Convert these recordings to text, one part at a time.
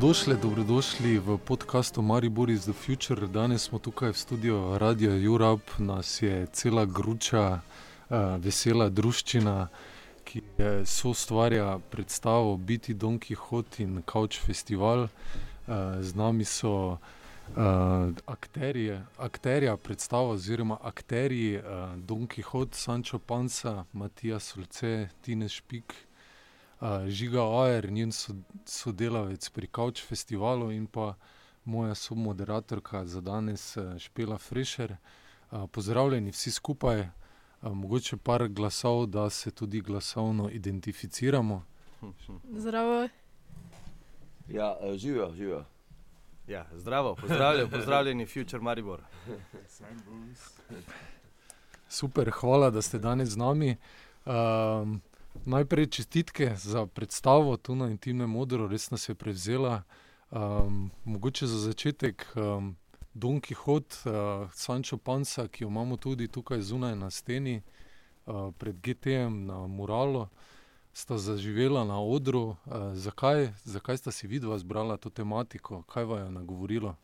Dobrodošli, dobrodošli v podkastu Maribor is the Future. Danes smo tukaj v studiu Radio Europe, nas je cela gruča, uh, vesela družščina, ki so ustvarja predstavo Biti Don Quixote in Couch Festival. Uh, z nami so uh, akterije, akterja predstava oziroma akterji uh, Don Quixote, Sancho Panza, Matija Solce, Tine Špik. Žiga Ajer, njen sodelavec pri Couch Festivalu in pa moja submoderatorka za danes, Špela Fresher. Uh, pozdravljeni vsi skupaj, mogoče par glasov, da se tudi glasovno identificiramo. Zdravo. Ja, živijo, živijo. Ja, zdravo, pozdravljen, pozdravljeni, Future Maribor. Super, hvala, da ste danes z nami. Um, najprej čestitke za predstavo tu na Intimnem modru, res nas je prevzela. Um, mogoče za začetek um, Don Quixote, uh, Sancho Panza, ki jo imamo tudi tukaj zunaj na steni, uh, pred GT-jem na Muralu sta zaživela na odru. Uh, zakaj, zakaj sta si vidva zbrala to tematiko, kaj vam je nagovorilo?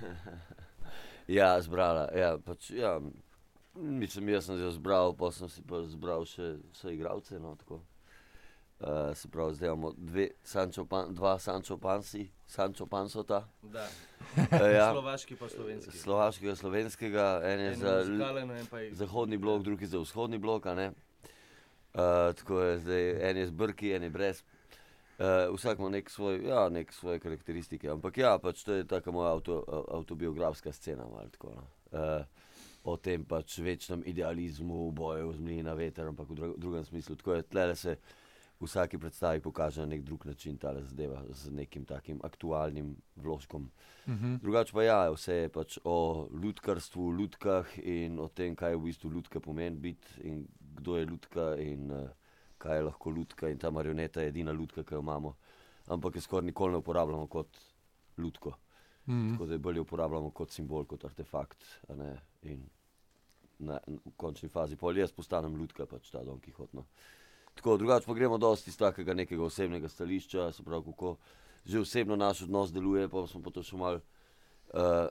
ja, zbrala. Ja, pač, ja, mislim, jaz sem jo zbral, pa sem si pa zbral še vse igralce. No, uh, se pravi, zdaj imamo dve, Sancho Pan, dva Sancho Pansi, Sancho Pansota. Da. Uh, ja. Slovaški pa slovenski. Slovaškega, slovenskega, en je En za muzikalen, en je- zahodni blok, drugi za vzhodni blok. Uh, tako je zdaj, en je z brki, en je brez. Uh, vsak ima nek svoj, ja, nek svoje karakteristike, ampak ja, pač to je taka moja avto, avtobiografska scena. Malo, tako, no. uh, o tem pač večnem idealizmu, boju z mlini na veter, ampak v dru drugem smislu. Tako je, tle se v vsaki predstavi pokaže na nek drug način ta zadeva z nekim takim aktualnim vložkom. Mhm. Drugače pa ja, vse je pač o ljudkarstvu, ljudkah in o tem, kaj v bistvu ljudka pomeni biti in kdo je ljudka in uh, kaj je lahko ljudka in ta marioneta je edina ljudka, ki jo imamo. Ampak jo skoraj nikoli ne uporabljamo kot ljudko. Mhm. Tako da jo bolje uporabljamo kot simbol, kot artefakt. a ne, In na, v končni fazi pol jaz postanem ljudka, pač ta Don Quixote. No. Tako, drugače pa gremo dosti iz takega nekega osebnega stališča, se pravi, kako že osebno naš odnos deluje, pa smo pa to še malo uh,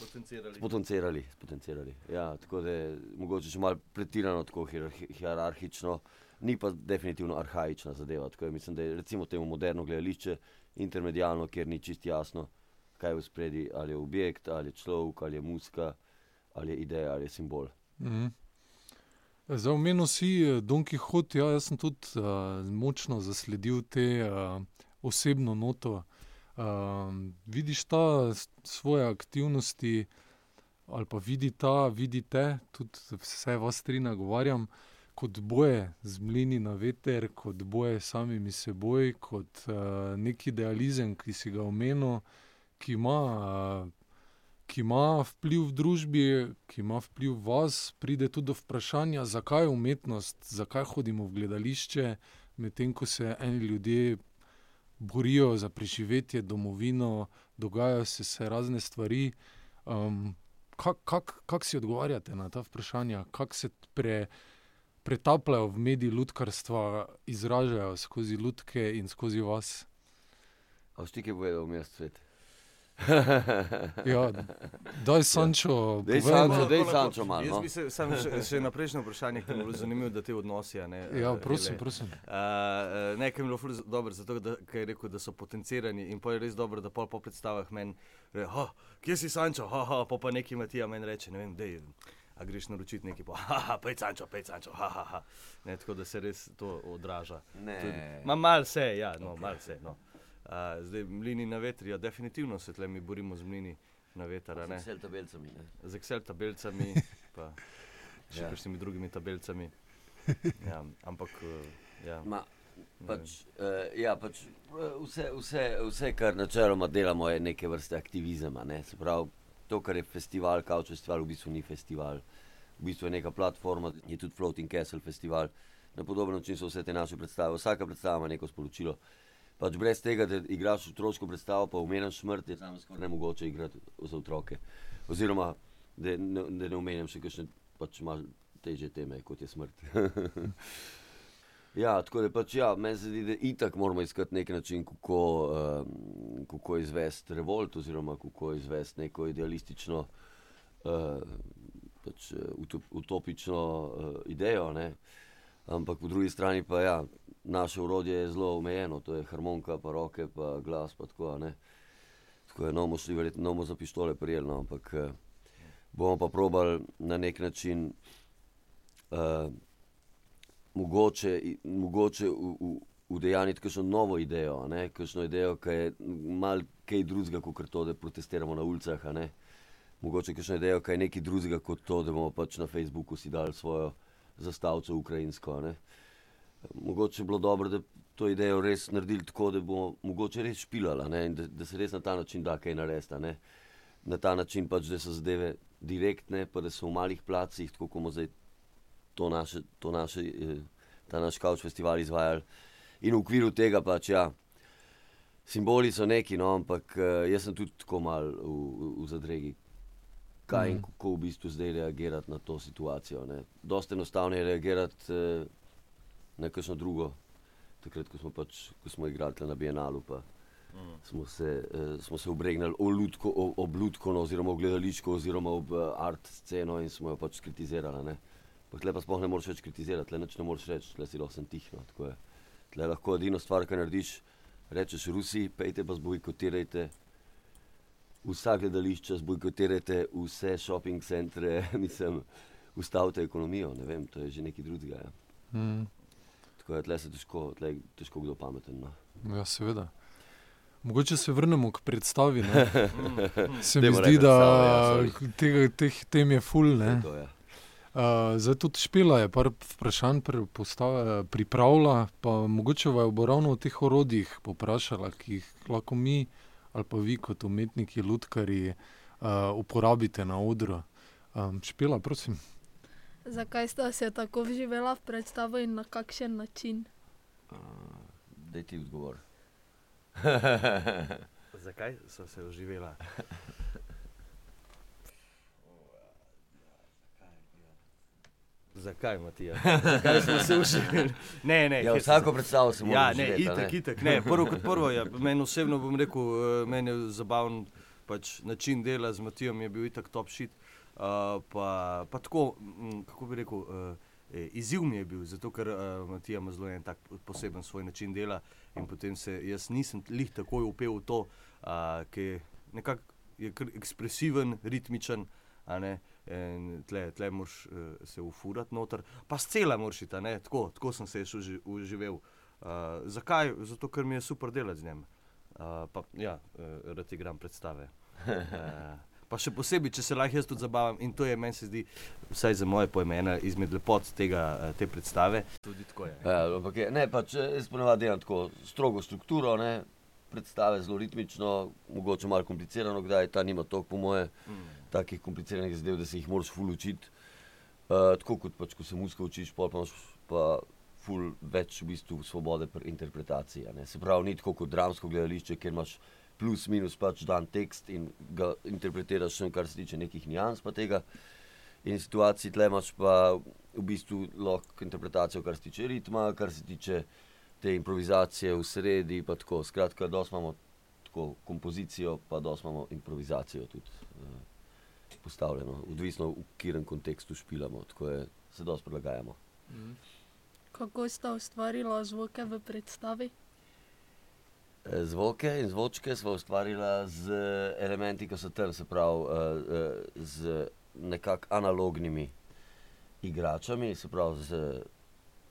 Potencirali. spotencirali. spotencirali. Ja, tako da je mogoče še malo pretirano, tako hierarhi- hierarhično, ni pa definitivno arhaična zadeva. Tako je, mislim, da je recimo temu moderno gledališče intermedijalno, kjer ni čist jasno, kaj je v spredi, ali je objekt, ali je človek, ali je muska, ali je ideja, ali je simbol. Mhm. Za omenil si eh, Don Quixote, ja, jaz sem tudi uh, močno zasledil te uh, osebno noto. Uh, vidiš ta svoje aktivnosti, ali pa vidi ta, vidite, tudi vse vas tri nagovarjam, kot boje z mlini na veter, kot boje s samimi seboj, kot uh, neki idealizem, ki si ga omenil, ki ima. Uh, ki ima vpliv v družbi, ki ima vpliv v vas, pride tudi do vprašanja, zakaj je umetnost, zakaj hodimo v gledališče, medtem ko se eni ljudje borijo za preživetje, domovino, dogajajo se, se razne stvari. Um, Kako kak, kak si odgovarjate na ta vprašanja, kako se pre, pretapljajo v mediji ljudkarstva, izražajo skozi ljudke in skozi vas? A boš ti kaj povedal, vmes svet? Ja, daj, Sančo, Daj, povej Sančo, daj, Lahko- Sančo, malo, Jaz no. bi se sam še, še na prejšnje vprašanje, ker mi je bilo zanimivo, da te odnosi. a Ne, Ja, eh, prosim, hele. prosim. Uh, Nekaj mi je bilo ful z- dobro, zato da, ker je rekel, da so potencirani in pa je res dobro, da pol po predstavah meni reče, oh, kje si Sančo, ha, ha, pa pa neki Matija meni reče, ne vem, dej, a greš naročiti neki, pa ha, ha, pej Sančo, pej Sančo, ha, ha, ha. Ne, tako da se res to odraža. Ne. Tudi- Ma mal se, ja, no, mal se. No. Uh, zdaj, mlini na vetri, ja, definitivno se tle mi borimo z mlini na veter, a ne. Vse tabelcami. Ne? Z Excel tabelcami, pa še Ja. kakšnimi drugimi tabelcami. Ja, ampak, uh, ja. Ma, pač, uh, ja, pač, eh, vse, vse, vse, kar načeloma delamo, je neke vrste aktivizem. a Ne? Se pravi, to, kar je festival, Couch Festival, v bistvu ni festival. V bistvu je neka platforma, je tudi Floating Castle festival. Na podoben način so vse te naše predstave. Vsaka predstava ima neko sporočilo. Pač brez tega, da igraš otroško predstavo, pa omenjam smrt, je samo skoraj nemogoče igrati za otroke. Oziroma, da ne, da ne omenjam še kakšne pač malo težje teme, kot je smrt. Ja, tako da pač, ja, meni se zdi, da itak moramo iskati nek način, kako, um, kako izvesti revolt, oziroma kako izvesti neko idealistično, uh, pač, utop, utopično uh, idejo. Ne? Ampak po drugi strani pa ja, naše urodje je zelo omejeno, to je harmonika, pa roke, pa glas. Pa tako, ne? tako je, no, bomo šli verjetno no, za pištole prijeli, no, ampak uh, bomo pa probali na nek način. Uh, mogoče, mogoče udejaniti kakšno novo idejo, kakšno idejo, ki je mal kaj drugega kot to, da protestiramo na ulicah. Mogoče kakšno idejo, ki je nekaj drugega kot to, da bomo pač na Facebooku si dali svojo zastavico ukrajinsko. Ne? Mogoče bi bilo dobro, da to idejo res naredili tako, da bomo mogoče res špilali in da, da se res na ta način da kaj narediti. Na ta način pač, da so zadeve direktne, pa da so v malih placih, tako kot zdaj to naše, to naše, eh, ta naš kauč festival izvajali. In v okviru tega pač, ja, simboli so neki, no, ampak eh, jaz sem tudi tako mal v, v, v zadregi. Kaj in mm. kako v bistvu zdaj reagirati na to situacijo. Dosti enostavno je reagirati eh, na kakšno drugo. Takrat, ko smo, pač, ko smo igrali na Bienalu, pa mm. smo se, eh, smo se obregnili ob Ludko, oziroma ob gledališko, oziroma ob uh, art sceno in smo jo pač kritizirali. Tle pa sploh ne moreš več kritizirati, tle ne moreš reči, tle si lahko tihno. Tle lahko edino stvar, kar narediš, rečeš Rusi, pejte pa zbojkotirajte vsa gledališča, zbojkotirajte vse shopping centre, mislim, ustavite ekonomijo, ne vem, to je že nekaj drugega. Ja. Mm. Tako da tle se težko, tle težko kdo pameten. No. Ja, seveda. Mogoče se vrnemo k predstavi. Se mi zdi, da ja, tega, teh tem je ful. To, ja. Uh, zdaj tudi špila je par vprašanj pripravila, pa mogoče vas bo ravno v teh orodjih poprašala, ki jih lahko mi ali pa vi kot umetniki, lutkari, uh, uporabite na odru. Um, špila, prosim. Zakaj ste se tako vživela v predstavu in na kakšen način? Uh, da ti odgovor. Zakaj so se vživela? Zakaj, Matija? Zakaj smo se ušili? Ne, ne. Ja, vsako predstavo se moramo. Ja, ne, itek, itek. Ne, prvo kot prvo, ja, meni osebno bom rekel, uh, meni je zabaven pač, način dela z Matijom, je bil itek top shit. Uh, pa, pa tako, m, kako bi rekel, uh, izziv mi je bil, zato ker uh, Matija ima zelo en tak poseben svoj način dela in potem se jaz nisem lih takoj upel v to, uh, ki je nekako ekspresiven, ritmičen. In tle, tle moraš uh, se ufurati noter, pa scela moraš iti, tako, tako sem se že uživel. Uh, zakaj? Zato, ker mi je super delati z njim. Uh, pa, ja, uh, rad igram predstave. Uh, pa še posebej, če se lahko jaz tudi zabavam in to je meni se zdi, vsaj za moje pojme, ena izmed lepot tega, te predstave. Tudi tako je. Ja, je ne, pač jaz ponovadi delam tako strogo strukturo, ne, predstave zelo ritmično, mogoče malo komplicirano, kdaj ta nima toliko po moje. Mm takih kompliciranih zadev, da se jih moraš ful učiti. Uh, tako kot pač, ko se muska učiš, pa imaš pa ful več v bistvu svobode pri interpretaciji. Se pravi, ni tako kot dramsko gledališče, kjer imaš plus minus pač dan tekst in ga interpretiraš, še kar se tiče nekih nijans pa tega. In situaciji tle imaš pa v bistvu lahko interpretacijo, kar se tiče ritma, kar se tiče te improvizacije v sredi, pa tako. Skratka, dosti imamo tako kompozicijo, pa dosti imamo improvizacijo tudi. Uh postavljeno, odvisno v katerem kontekstu špilamo, tako je, se dosti prilagajamo. Mhm. Kako ste ustvarili zvoke v predstavi? E, zvoke in zvočke smo ustvarili z elementi, ki so tam, se pravi, e, e, z nekako analognimi igračami, se pravi, z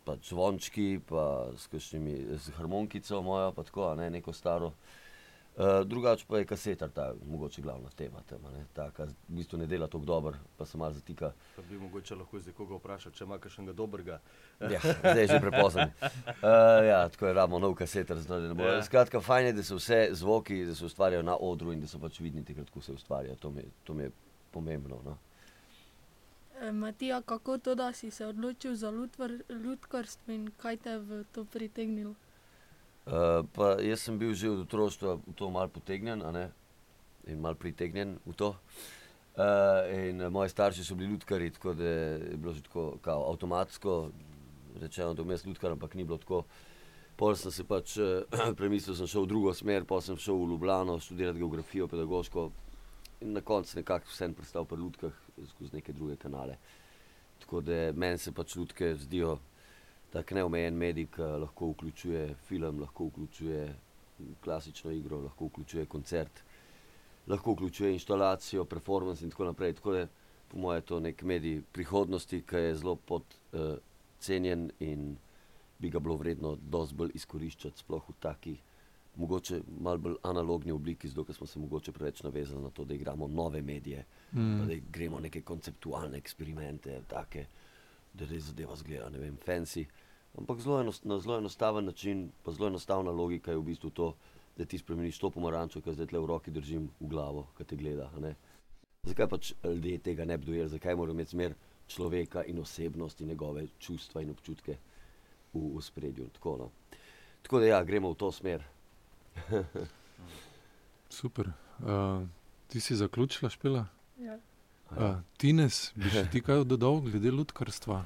pač zvončki, pa s, kašnimi, s harmonikico mojo, pa tako, ne, neko staro. Uh, drugače pa je kasetar, ta mogoče glavna tema. Tema, ta, v bistvu ne dela tako dobro, pa se malo zatika. Pa bi mogoče lahko zdaj koga vprašal, če ima nekaj dobrega. ja, zdaj je že prepozno. Uh, ja, tako je, rabimo nov kasetar. Ja. Skratka, fajn je, da se vse zvoki se ustvarjajo na odru in da so pač vidni, kako se ustvarjajo. To, to mi je pomembno. No? E, Matija, kako to, da si se odločil za ljudkarstvo in kaj te je v to pritegnilo? Uh, pa jaz sem bil že od otroštva v to malo potegnjen in malo pritegnjen v to. Uh, in moji starši so bili ljudkari, tako da je bilo že tako kao, avtomatsko. rečeno, da vmes lutkar, ampak ni bilo tako. Pol sem se pač eh, premislil, sem šel v drugo smer, pa sem šel v Ljubljano študirati geografijo, pedagoško in na koncu nekako vsem predstavil pri lutkah skozi neke druge kanale. Tako da meni se pač lutke zdijo tako neomejen medij, ki lahko vključuje film, lahko vključuje klasično igro, lahko vključuje koncert, lahko vključuje instalacijo, performance in tako naprej. Tako da po mojem je to nek medij prihodnosti, ki je zelo podcenjen uh, in bi ga bilo vredno dosti bolj izkoriščati, sploh v taki, mogoče malo bolj analogni obliki, zato smo se mogoče preveč navezali na to, da igramo nove medije, mm. da gremo neke konceptualne eksperimente, take, da res zadeva zgleda, ne vem, fancy. Ampak zelo enost, na zelo enostaven način, pa zelo enostavna logika je v bistvu to, da ti spremeniš to pomarančo, ki zdaj v roki držim v glavo, ki te gleda. Zakaj pač ljudje tega ne bi dojeli, zakaj morajo imeti smer človeka in osebnost in njegove čustva in občutke v, v spredju. Tako, no. Tako da ja, gremo v to smer. Super. Uh, ti si zaključila špila? Ja. Uh, Tines, bi še ti kaj dodal glede lutkarstva?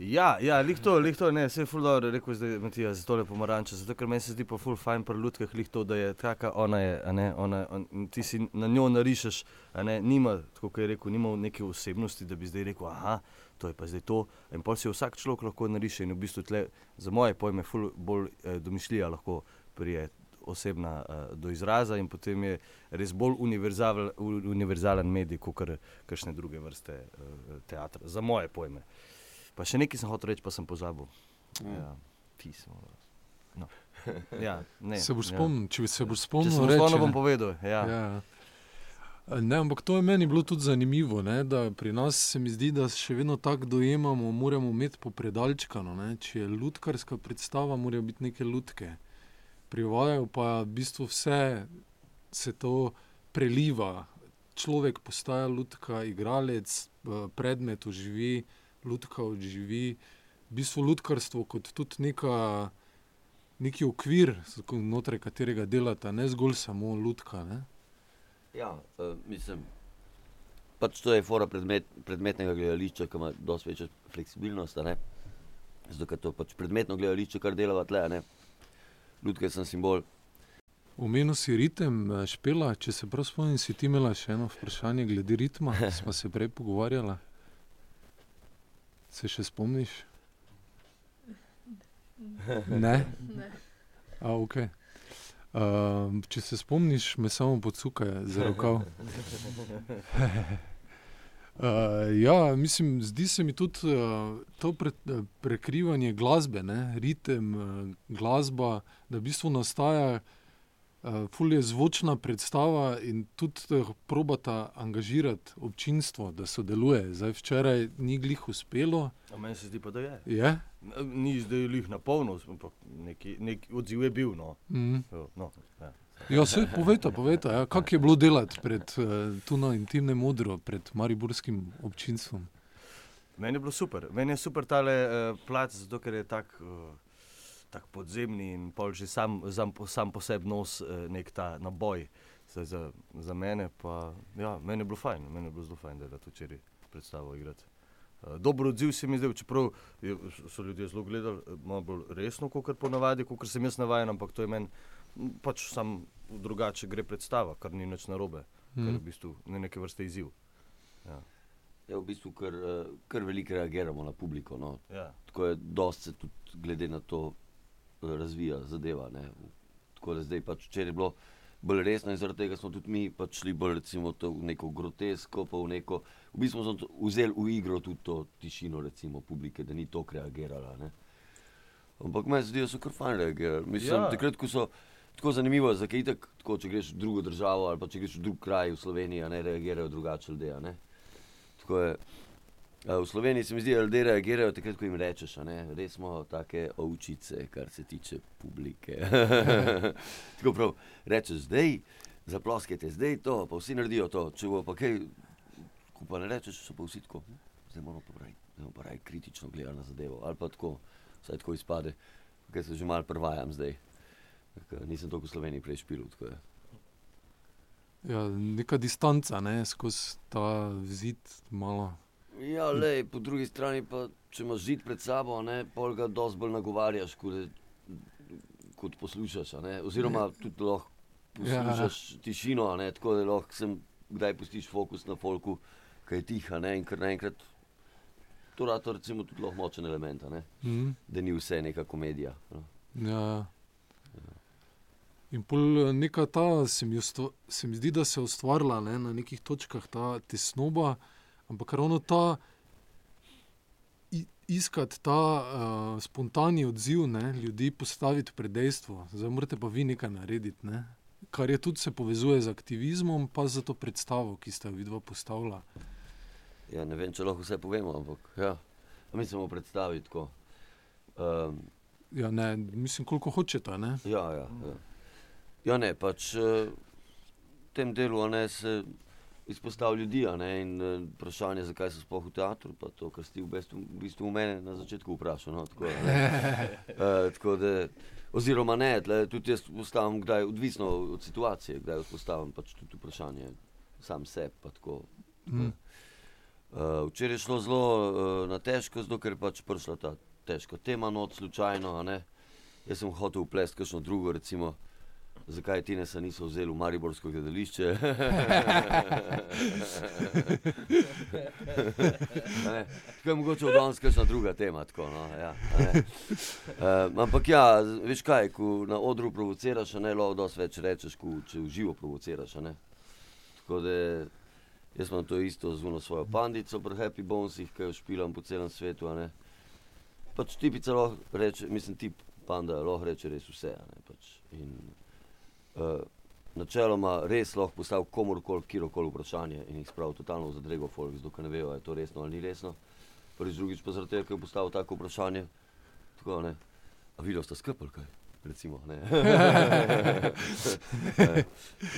Ja, ja lih to, lih to, ne, se je ful dobro rekel zdaj Matija za tole pomaranče, zato ker meni se zdi pa ful fajn pri lutkah, lih to, da je taka ona je, a ne, ona, on, ti si na njo narišeš, a ne, nima, tako kot je rekel, nima neke osebnosti, da bi zdaj rekel, aha, to je pa zdaj to. In pa si vsak človek lahko nariše in v bistvu tle, za moje pojme, ful bolj eh, domišljija lahko prije osebna uh, do izraza in potem je res bolj univerzal, univerzalen medij kot kakšne druge vrste uh, teatra, za moje pojme. Pa še nekaj sem hotel reči, pa sem pozabil. Mm. Ja, pismo. No. Ja, ne, se boš ja. spomnil, če se boš spomnil, se reči, bom povedal. Ja. Ja. Ne, ampak to je meni bilo tudi zanimivo, ne, da pri nas se mi zdi, da še vedno tako dojemamo, moramo imeti popredalčkano. Ne. Če je lutkarska predstava, morajo biti neke lutke. Privajajo pa v bistvu vse, se to preliva. Človek postaja lutka, igralec, predmet oživi lutka odživi, v bistvu lutkarstvo kot tudi neka, neki okvir, znotraj katerega delata, ne zgolj samo lutka. Ne? Ja, uh, mislim. Pač to je fora predmet, predmetnega gledališča, ki ima precej večjo fleksibilnost. Zato je to pač predmetno gledališče, kar delava tle. Ljudke sem simbol. Omenil si ritem, eh, špela. Če se prav spomnim, si ti imela še eno vprašanje glede ritma, smo se prej pogovarjali. Se še spomniš? Ne. Ne. A, okay. uh, če se spomniš, me samo podsukaj za rokav. Uh, ja, mislim, zdi se mi tudi uh, to pre, prekrivanje glasbe, ne? ritem, uh, glasba, da v bistvu nastaja uh, Uh, ful je zvočna predstava in tudi da probata angažirati občinstvo, da sodeluje. Zdaj, včeraj ni glih uspelo. Meni se zdi pa, da je. je? Ni zdaj glih na polno, ampak neki, neki odziv je bil. No. Mm. No, ja. Ja, se povejte, povejte ja, kako je bilo delati pred uh, tu na intimnem modru, pred mariborskim občinstvom. Meni je bilo super, meni je super tale uh, plac, zato ker je tako. Uh, tako podzemni in pol že sam, sam, sam po sebi nos eh, nek ta naboj. Zdaj, za, za mene pa ja, meni je bilo fajn, meni je bilo zelo fajn, da je to včeraj predstavo igrati. Uh, dober odziv se mi zdaj, čeprav je, so ljudje zelo gledali, eh, malo bolj resno, kot ponavadi, kot sem jaz navaden, ampak to je meni pač sam drugače gre predstava, kar ni nič narobe, mm. kar je v bistvu ne neke vrste izziv. Ja. Je v bistvu kar, kar veliko reagiramo na publiko. No. Ja. Tako je dosti tudi glede na to razvija zadeva. Ne. Tako da zdaj pač včeraj je bilo bolj resno in zaradi tega smo tudi mi pač šli bolj recimo, v neko grotesko, pa v neko. V bistvu smo vzeli v igro tudi to tišino recimo, publike, da ni to reagirala. Ne. Ampak meni se zdi, da so kar fajn reagirali. Mislim, ja. takrat, ko so. Tako zanimivo zakaj tako, tako, če greš v drugo državo ali pa če greš v drug kraj v Sloveniji, ne reagirajo drugače ljudje. Tako je. V Sloveniji se mi zdi, da ljudje reagirajo takrat, ko jim rečeš, da res smo take ovčice, kar se tiče publike. Tako prav, rečeš zdaj, zaploskajte zdaj to, pa vsi naredijo to. Če bo pa kaj, ko pa ne rečeš, so pa vsi tako, hm, zdaj moramo pa raj, pa raj kritično gledati na zadevo. Ali pa tako, saj tako izpade, ker se že mal prvajam zdaj. Nisem toliko v Sloveniji prej špil. Ja, neka distanca, ne, skozi ta zid malo. Ja, lej, po drugi strani pa, če imaš zid pred sabo, ne, pol ga dosti bolj nagovarjaš, kot, kot poslušaš. Ne? Oziroma, tudi lahko Ja. poslušaš ja. tišino, ne? tako da lahko sem, kdaj pustiš fokus na folku, ki je tiha ne? in kar naenkrat. To recimo tudi lahko močen element, ne? Mm. da ni vse neka komedija. No. Ja. In pol eh, neka ta, se mi, ustva, se mi zdi, da se je ustvarila ne, na nekih točkah ta tesnoba, ampak ravno ta iskati ta uh, spontani odziv ne, ljudi, postaviti pred dejstvo, zdaj morate pa vi nekaj narediti. Ne. Kar je tudi se povezuje z aktivizmom, pa za to predstavo, ki ste jo vidva postavila. Ja, ne vem, če lahko vse povemo, ampak ja. Mi smo predstavili tako. Um, Ja, ne, mislim, koliko hočete. Ne? Ja, ja, ja. Ja ne, pač eh, v tem delu ne, se izpostavlja ljudi ne, in eh, vprašanje, zakaj so sploh v teatru, pa to, kar si v bistvu, v bistvu v mene na začetku vprašal. No, tako. Eh, tako da, oziroma ne, tle, tudi jaz postavim, kdaj, odvisno od situacije, kdaj postavim pač tudi vprašanje sam sebi. Mm. Uh, včeraj je šlo zelo uh, na težko, zato ker je pač prišla ta težka tema, not slučajno. Jaz sem hotel uplesti kakšno drugo, recimo, zakaj ti ne niso vzeli v Mariborsko gledališče. Tako je mogoče od danes kakšna druga tema. Tako, no, ja, uh, ampak ja, veš kaj, ko na odru provociraš, ne lahko dosti več rečeš, kot če v živo provociraš. ne. Tako da jaz imam to isto z uno svojo pandico pri Happy Bonesih, ki jo špilam po celem svetu. ne. Pač tipica lahko reče, mislim, tip panda lahko reče res vse. Ne, pač. In, uh, načeloma res lahko postavi komorkoli, kjerkoli vprašanje in jih spravi totalno v zadrego folk, zato ker ne vejo, je to resno ali ni resno. Prvič, drugič pa zaradi tega, ker je postavil tako vprašanje. Tako, ne. A videl ste skupaj kaj? Recimo, ne.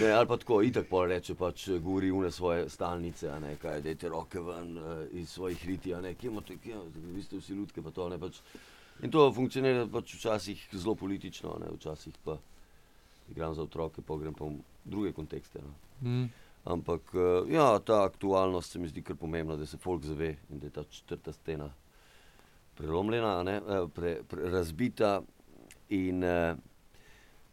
ne, ali pa tako, itak pa reče, pač govori une svoje stalnice, ne, kaj, dajte roke ven uh, iz svojih riti, ne, kje imate, kje, vi ste vsi ljudke, pa to, ne, pač. In to funkcionira pač včasih zelo politično, ne, včasih pa igram za otroke, pa grem pa v druge kontekste. No. Mm. Ampak uh, ja, ta aktualnost se mi zdi kar pomembna, da se folk zave in da je ta četrta stena prelomljena, ne, eh, pre, pre, razbita. In uh,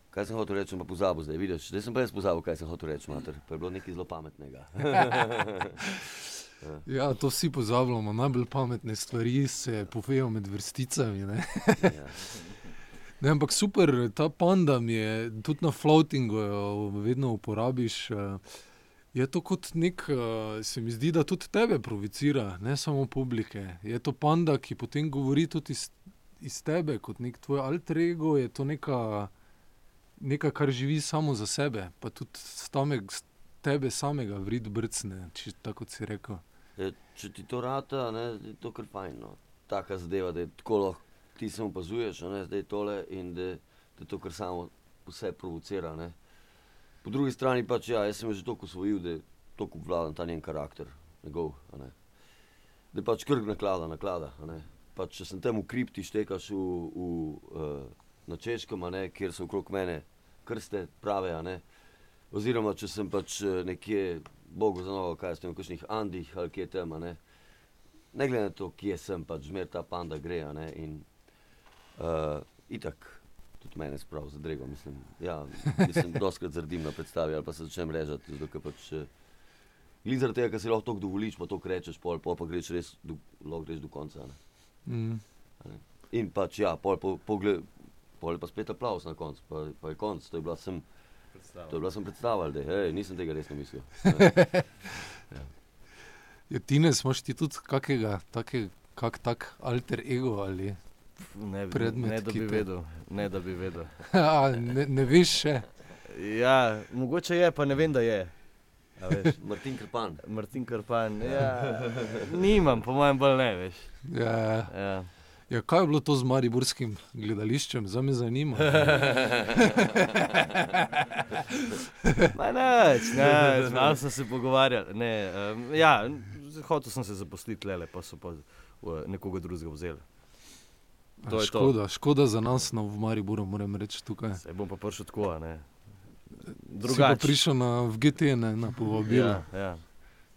kaj sem hotel reči, pa pozabil zdaj, vidiš, zdaj sem pa jaz pozabil, kaj sem hotel reči, mater, pa je bilo nekaj zelo pametnega. Ja, to vsi pozabljamo. Najbolj pametne stvari se povejo med vrsticami. Ja. Ne, ampak super, ta panda mi je tudi na floatingu, jo vedno uporabiš. eh, Je to kot nek, eh, se mi zdi, da tudi tebe provocira, ne samo publike. Je to panda, ki potem govori tudi iz, iz tebe, kot nek tvoj alter ego, je to neka, nekaj, kar živi samo za sebe, pa tudi stame, tebe samega vrid brcne, če tako si rekel. E, če ti to rata, ne, je to kar fajn. No. Taka zadeva, da je tako lahko ti samo opazuješ, ne, zdaj tole in da, da to kar samo vse provocira. Ne. Po drugi strani pač ja, jaz sem že toliko usvojil, da toliko obvladam ta njen karakter, njegov. ne. Da pač krg naklada, naklada. Pač, če sem tam v kripti, štekaš v, v, uh, na češkem, ne, kjer so okrog mene krste prave, ne. Oziroma, če sem pač eh, nekje, Bogu za novo, kaj sem v kakšnih Andih ali kje tam, ne. Ne glede na to, kje sem, pač zmer ta panda gre, ne. In uh, itak, tudi mene sprav za drego, mislim. Ja, mislim, doskrat zardim na predstavi ali pa se začnem režati, zato ker pač. Uh, Glede zaradi tega, ker si lahko toliko dovoliš, pa to rečeš, pol, pol pa greš res, do, greš do konca. Ne. Mm. In pač ja, pol, pol, pogled, pol je pa spet aplaus na koncu, pa, pa je konc, to je bila sem, to je bila sem predstava, da hej, nisem tega resno mislil. Ja, Tines, imaš ti tudi kakega, take, kak tak alter ego ali Ne, Predmet, ne, da bi te- vedel. Ne, da bi vedel. A, ne, ne veš še. Ja, mogoče je, pa ne vem, da je. A veš, Martin Krpan. Martin Karpan. Ja, nimam, po mojem, bolj ne veš. Ja, Ja. ja, kaj je bilo to z Mariborskim gledališčem, zdaj me zanima. Ma Neč, neč, malo smo se pogovarjali. Ne, um, ja, hotel sem se zaposliti le, pa so pa uh, nekoga drugega vzeli. To je to. škoda, škoda za nas, no, v Mariboru, moram reči tukaj. Se bom pa prišel tako, ne. Si pa prišel na v GT, ne, na povabilo. Ja, ja.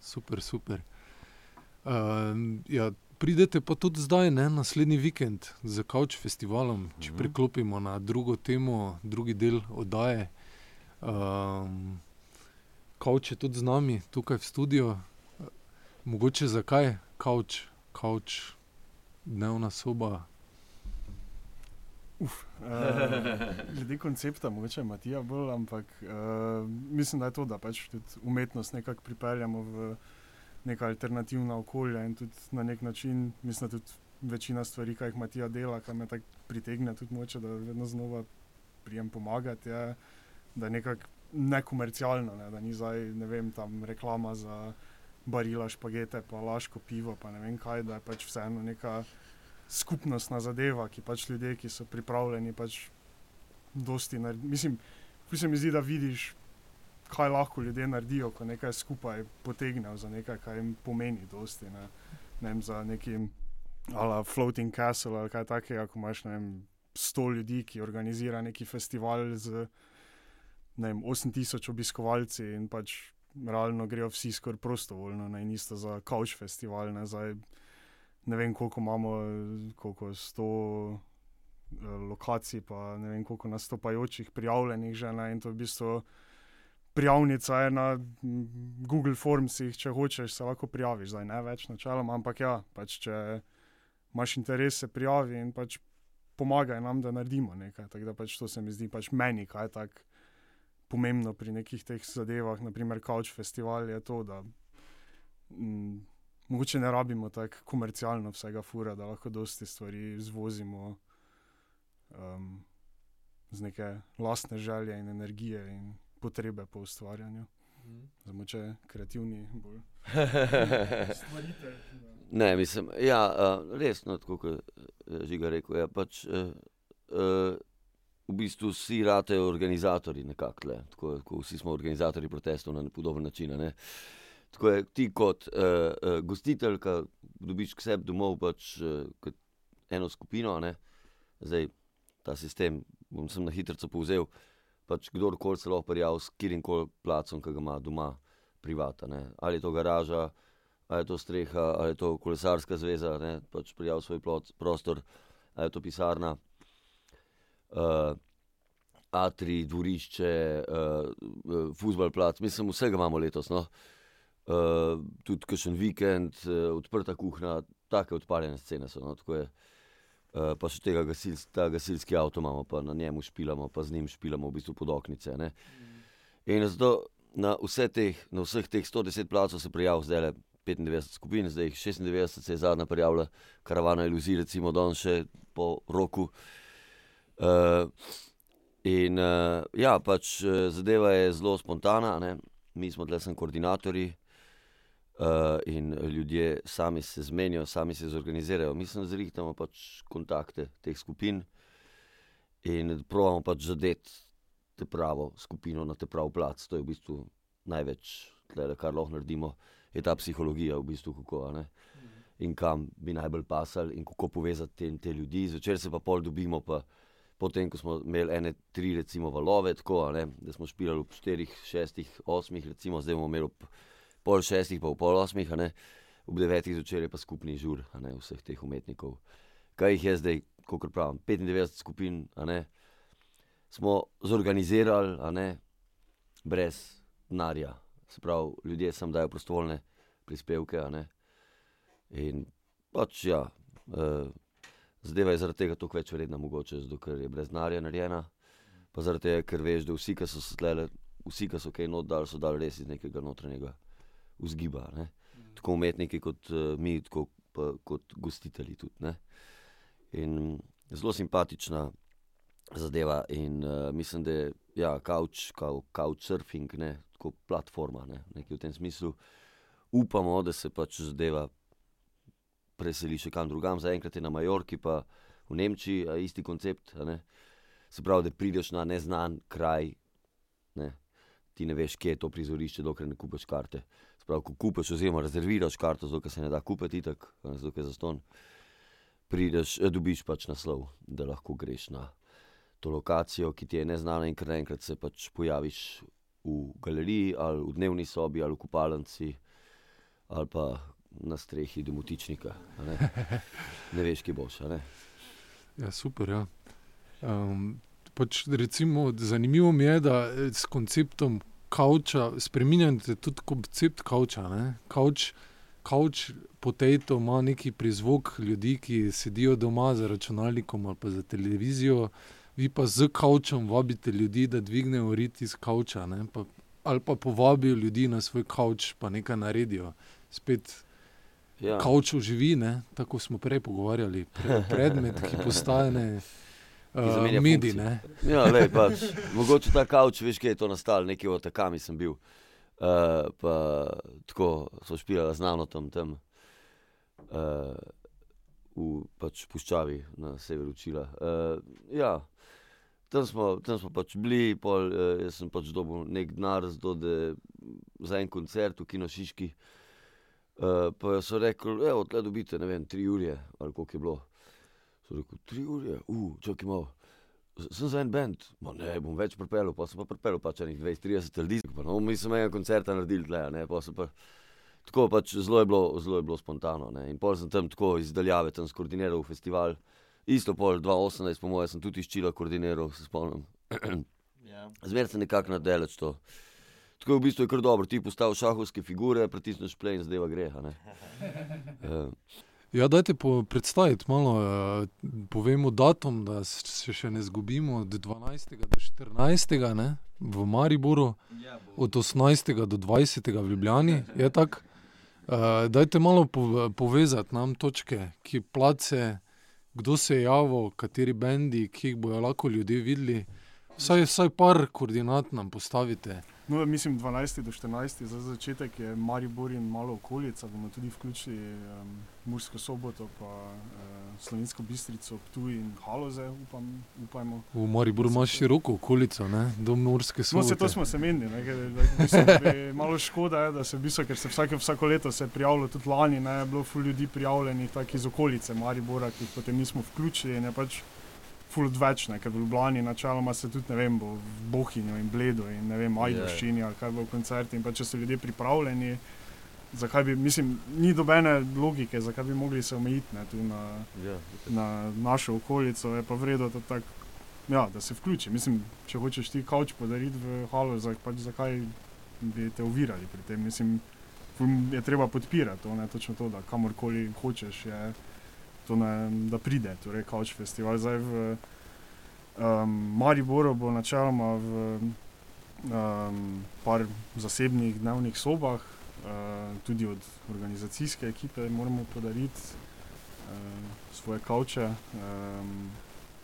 Super, super. Uh, ja, pridete pa tudi zdaj, ne, naslednji vikend z Couch festivalom, če Mhm. preklopimo na drugo temo, drugi del oddaje. Um, Couch je tudi z nami tukaj v studiu. Mogoče zakaj Couch, Couch, dnevna soba. Uf, uh, glede koncepta, mogoče Matija bolj, ampak uh, mislim, da je to, da pač tudi umetnost nekako pripeljamo v neka alternativna okolja in tudi na nek način, mislim, da tudi večina stvari, ki jih Matija dela, kar me tako pritegne, tudi moče, da vedno znova prijem pomagati, je, da je nekako nekomercialno, ne, da ni zdaj, ne vem, tam reklama za barila špagete, pa laško pivo, pa ne vem kaj, da je pač vseeno neka skupnostna zadeva, ki pač ljudje, ki so pripravljeni, pač dosti narediti. Mislim, ful se mi zdi, da vidiš, kaj lahko ljudje naredijo, ko nekaj skupaj potegnejo za nekaj, kar jim pomeni dosti. Ne, ne vem, za nekim ala floating castle ali kaj takega, ko imaš, ne vem, sto ljudi, ki organizira neki festival z, ne vem, 8000 obiskovalci in pač realno grejo vsi skoraj prostovoljno, in isto za couch festival, ne, zdaj, ne vem, koliko imamo, koliko sto eh, lokacij, pa ne vem, koliko nastopajočih, prijavljenih že ne, in to v bistvu prijavnica je na Google Formsih, če hočeš, se lahko prijaviš, zdaj ne več načeloma, ampak ja, pač če imaš interes, se prijavi in pač pomagaj nam, da naredimo nekaj. Tako da pač to se mi zdi pač meni, kaj je tako pomembno pri nekih teh zadevah, naprimer Couch Festival je to, da m, mogoče ne rabimo tako komercialno vsega fura, da lahko dosti stvari zvozimo um, z neke lastne želje in energije in potrebe po ustvarjanju. Zdaj, mogoče kreativni bolj. Ne, mislim, ja, uh, resno, tako kot je Žiga rekel. Ja, pač, uh, uh, v bistvu vsi ratejo organizatori nekako, tako kot vsi smo organizatori protestov na podoben način. a Ne? Tako je ti kot uh, uh, gostitelj, ki dobiš k sebi domov pač, uh, eno skupino, ne? zdaj ta sistem, bom sem na hitro povzel, pač kdorkoli se lahko prijavi s katerim koli placom, ki ga ima doma, privata. Ne? Ali je to garaža, ali je to streha, ali je to kolesarska zveza, ne, pač prijavi svoj plot, prostor, ali je to pisarna, uh, atri, dvorišče, uh, futbal plac, mislim, vsega imamo letos. No. Uh, tudi kakšen vikend, uh, odprta kuhna, take odpaljene scene so. No, tako je. Uh, pa še tega gasil, ta gasilski avto imamo, pa na njemu špilamo, pa z njim špilamo v bistvu podoknice. Ne. In zato na, vse teh, na vseh teh 110 placov se prijavi zdaj le 95 skupin, zdaj jih 96 se je zadnja prijavila, karavana iluzij, recimo danes še po roku. Uh, in uh, ja, pač uh, zadeva je zelo spontana, ne? mi smo tle sem koordinatorji uh, in ljudje sami se zmenijo, sami se zorganizirajo. Mi smo zrihtamo pač kontakte teh skupin in pravimo pač zadeti te pravo skupino na te prav plac. To je v bistvu največ, tle, kar lahko naredimo, je ta psihologija v bistvu kako. ne. In kam bi najbolj pasali, in kako povezati te, te ljudi. Zvečer se pa pol dobimo, pa potem, ko smo imeli ene, tri, recimo, valove, tako, a ne, da smo špilali ob štirih, šestih, osmih, recimo, zdaj bomo imeli pol šestih, pa ob pol osmih, ne, ob devetih zvečer je pa skupni žur ne, vseh teh umetnikov. Kaj jih je zdaj, kot pravim, 95 skupin, ne, smo zorganizirali, ne, brez denarja. Se pravi, ljudje sem dajo prostovoljne prispevke. In pač ja, uh, zadeva je zaradi tega toliko več vredna, mogoče, zato ker je brez denarja narejena, pa zaradi tega, ker veš, da vsi, ki so se tlele, vsi, ki so kaj not dali, so dali res iz nekega notranjega vzgiba. Ne? Tako umetniki kot uh, mi, tako pa, kot gostitelji tudi. Ne? In zelo simpatična zadeva in uh, mislim, da je ja, couch, couchsurfing, ne, tako platforma, ne, nekaj v tem smislu. Upamo, da se pač zadeva preseli še kam drugam, zaenkrat je na Majorki, pa v Nemčiji a isti koncept. a? Se pravi, da prideš na neznan kraj, ne? ti ne veš, kje je to prizorišče, dokler ne kupiš karte. Se pravi, ko kupiš, oziroma rezerviraš karto, zato se ne da kupiti, tako zato je zaston. Prideš, eh, dobiš pač naslov, da lahko greš na to lokacijo, ki ti je neznana, in kar naenkrat se pač pojaviš v galeriji, ali v dnevni sobi, ali v kupalnici, ali pa na strehi domotičnika. Ne? ne veš, ki boš. Ja, super. Ja. Um, pač recimo, zanimivo mi je, da eh, s konceptom kavča spremenjate tudi koncept kavča. Kavč, kavč potato ima neki prizvok ljudi, ki sedijo doma za računalnikom ali pa za televizijo, vi pa z kavčem vabite ljudi, da dvignejo rit iz kavča. Pa, ali pa povabijo ljudi na svoj kavč, pa nekaj naredijo. Spet Ja. kavč oživi, ne? tako smo prej pogovarjali. Pre, predmet, ki postane uh, funkcijo. Ne? Ja, lej, pač, mogoče ta kavč, veš, kaj je to nastalo, nekje od takami sem bil. Uh, pa tako so špijali znano tam, tam uh, v pač puščavi na severu Čila. Uh, ja, tam smo, tam smo pač bili, pol, uh, jaz sem pač dobil nek denar da, za en koncert v Kino Šiški. Uh, pa so rekli, evo, tle dobite, ne vem, tri ure ali koliko je bilo. So rekel, tri ure, uh, čakaj malo. Sem za en bend, Ma ne bom več pripeljal, pa sem pa pripeljal pač enih 20-30 ljudi. Pa, no, mi smo enega koncerta naredili tle, ne, pa so pa. Tako pač zelo je bilo, zelo je bilo spontano. Ne. In pol sem tam tako izdaljave tam skoordiniral festival. Isto pol 2018, po mojem, sem tudi iščila koordiniral, se spomnim. Ja. Zmeraj se nekako nadeleč to. Tako je v bistvu je kar dobro, ti postaviš šahovske figure, pritisneš play in zdaj greha. ne. Eh, Ja, dajte po, predstaviti malo, uh, povemo datum, da se še ne zgubimo od 12. do 14. Ne, v Mariboru, od 18. do 20. v Ljubljani. Je tako? Uh, dajte malo po, povezati nam točke, ki place, kdo se je javil, kateri bendi, ki jih bojo lahko ljudje videli. Vsaj, vsaj par koordinat nam postavite. No, mislim, 12 do 14 za začetek je Maribor in malo okolica. Bomo tudi vključili um, Mursko soboto, pa uh, Slovensko bistrico, Ptuj in Haloze, upam, upajmo. V Mariboru imaš široko okolico, ne? do Murske No, sobote. se to smo se menili, ne, ker, da, da bi malo škoda je, da se bistvu, ker se vsake, vsako leto se je prijavilo, tudi lani ne, je bilo ful ljudi prijavljenih iz okolice Maribora, ki jih potem nismo vključili pač ful odveč, ne, ker v Ljubljani načeloma se tudi, ne vem, bo v Bohinju in Bledu in ne vem, Ajdoščini ali kaj bo koncerti in pa če so ljudje pripravljeni, zakaj bi, mislim, ni dobene logike, zakaj bi mogli se omejiti ne, tu na, ja, na našo okolico, je pa vredno, da, tak, ja, da se vključi. Mislim, če hočeš ti kavč podariti v halo, pač zakaj bi te ovirali pri tem? Mislim, je treba podpirati to, ne točno to, da kamorkoli hočeš, je ne, da pride, torej kavč festival. Zdaj v um, Mariboru bo načeloma v um, par zasebnih dnevnih sobah, uh, tudi od organizacijske ekipe moramo podariti uh, svoje kavče. Um,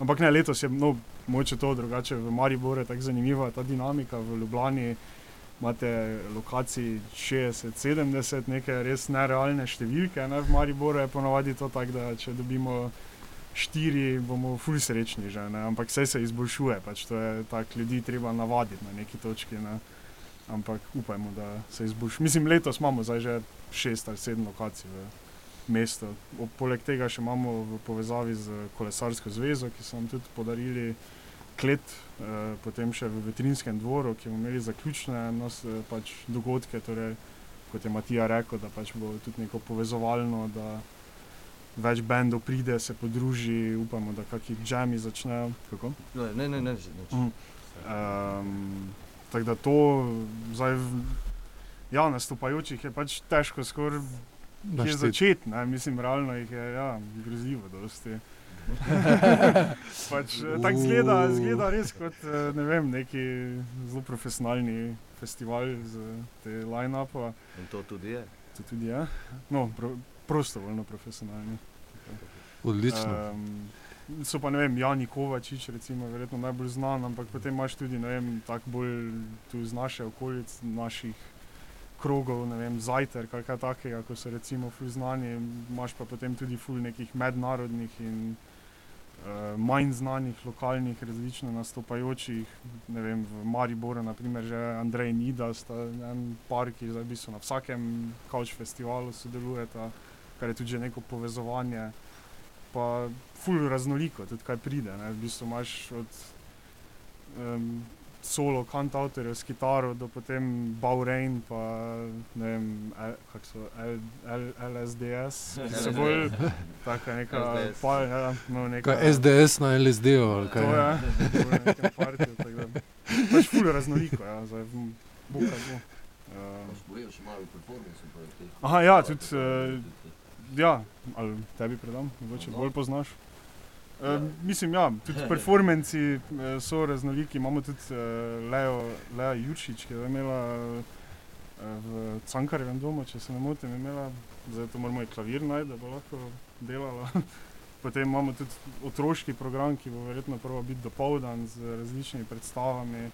ampak ne, letos je no, moče to drugače v Mariboru, tako zanimiva ta dinamika v Ljubljani. Imate lokacij 60, 70, neke res nerealne številke. Ne? V Mariboru je ponovadi to tako, da če dobimo štiri, bomo fulj srečni že, ne? ampak vse se izboljšuje, pač to je tako, ljudi treba navaditi na neki točki. Ne? Ampak upajmo, da se izboljšuje. Mislim, letos imamo zdaj že šest ali sedem lokacij v mestu. Poleg tega še imamo v povezavi z Kolesarsko zvezo, ki so nam tudi podarili klet, eh, potem še v Vetrinskem dvoru, ki bomo imeli zaključne nos, eh, pač dogodke. Torej, kot je Matija rekel, da pač bo tudi neko povezovalno, da več bendov pride, se podruži, upamo, da kakšni džemi začnejo. Kako? Ne, ne, ne, ne, ne. Mm. Um, tako da to zdaj, v- ja, nastopajočih je pač težko skoraj začeti. ne. Mislim, realno jih je ja, grozljivo. Dosti. pač, eh, tako zgleda, zgleda res kot eh, ne vem, neki zelo profesionalni festival z te line-upa. In to tudi je. To tudi je. No, pro, prostovoljno profesionalni. Odlično. Um, so pa ne vem, Jani Kovačič, recimo, verjetno najbolj znan, ampak potem imaš tudi, ne vem, tako bolj tu iz naše okolice, naših krogov, ne vem, Zajter, kaj takega, ko so recimo ful znani, imaš pa potem tudi ful nekih mednarodnih in manj znanih lokalnih različno nastopajočih, ne vem, v Mariboru, naprimer že Andrej Nida, sta en par, ki zdaj v bistvu na vsakem couch festivalu sodelujeta, kar je tudi že neko povezovanje pa ful raznoliko, tudi kaj pride. Ne? V bistvu imaš od um, solo kantautorjev s kitaro, do potem Baurein, pa ne vem, L, kak so L, L, LSDS, ki so bolj taka neka, pa, ja, no, neka, Kaj SDS na LSD-u ali To kaj? je, bolj na nekem partiju, tako da. Pač ful raznoliko, ja, zdaj, bo kaj bo. Uh, Aha, ja, tudi, eh, ja, ali tebi predam, mogoče bolj poznaš. E, mislim, ja, tudi performanci e, so raznoliki. Imamo tudi e, Leo, Lea Jurčič, ki je imela e, v Cankarjevem domu, če se ne motim, imela, zdaj to moramo klavir najti, da bo lahko delala. Potem imamo tudi otroški program, ki bo verjetno prvo biti dopoldan z različnimi predstavami. E,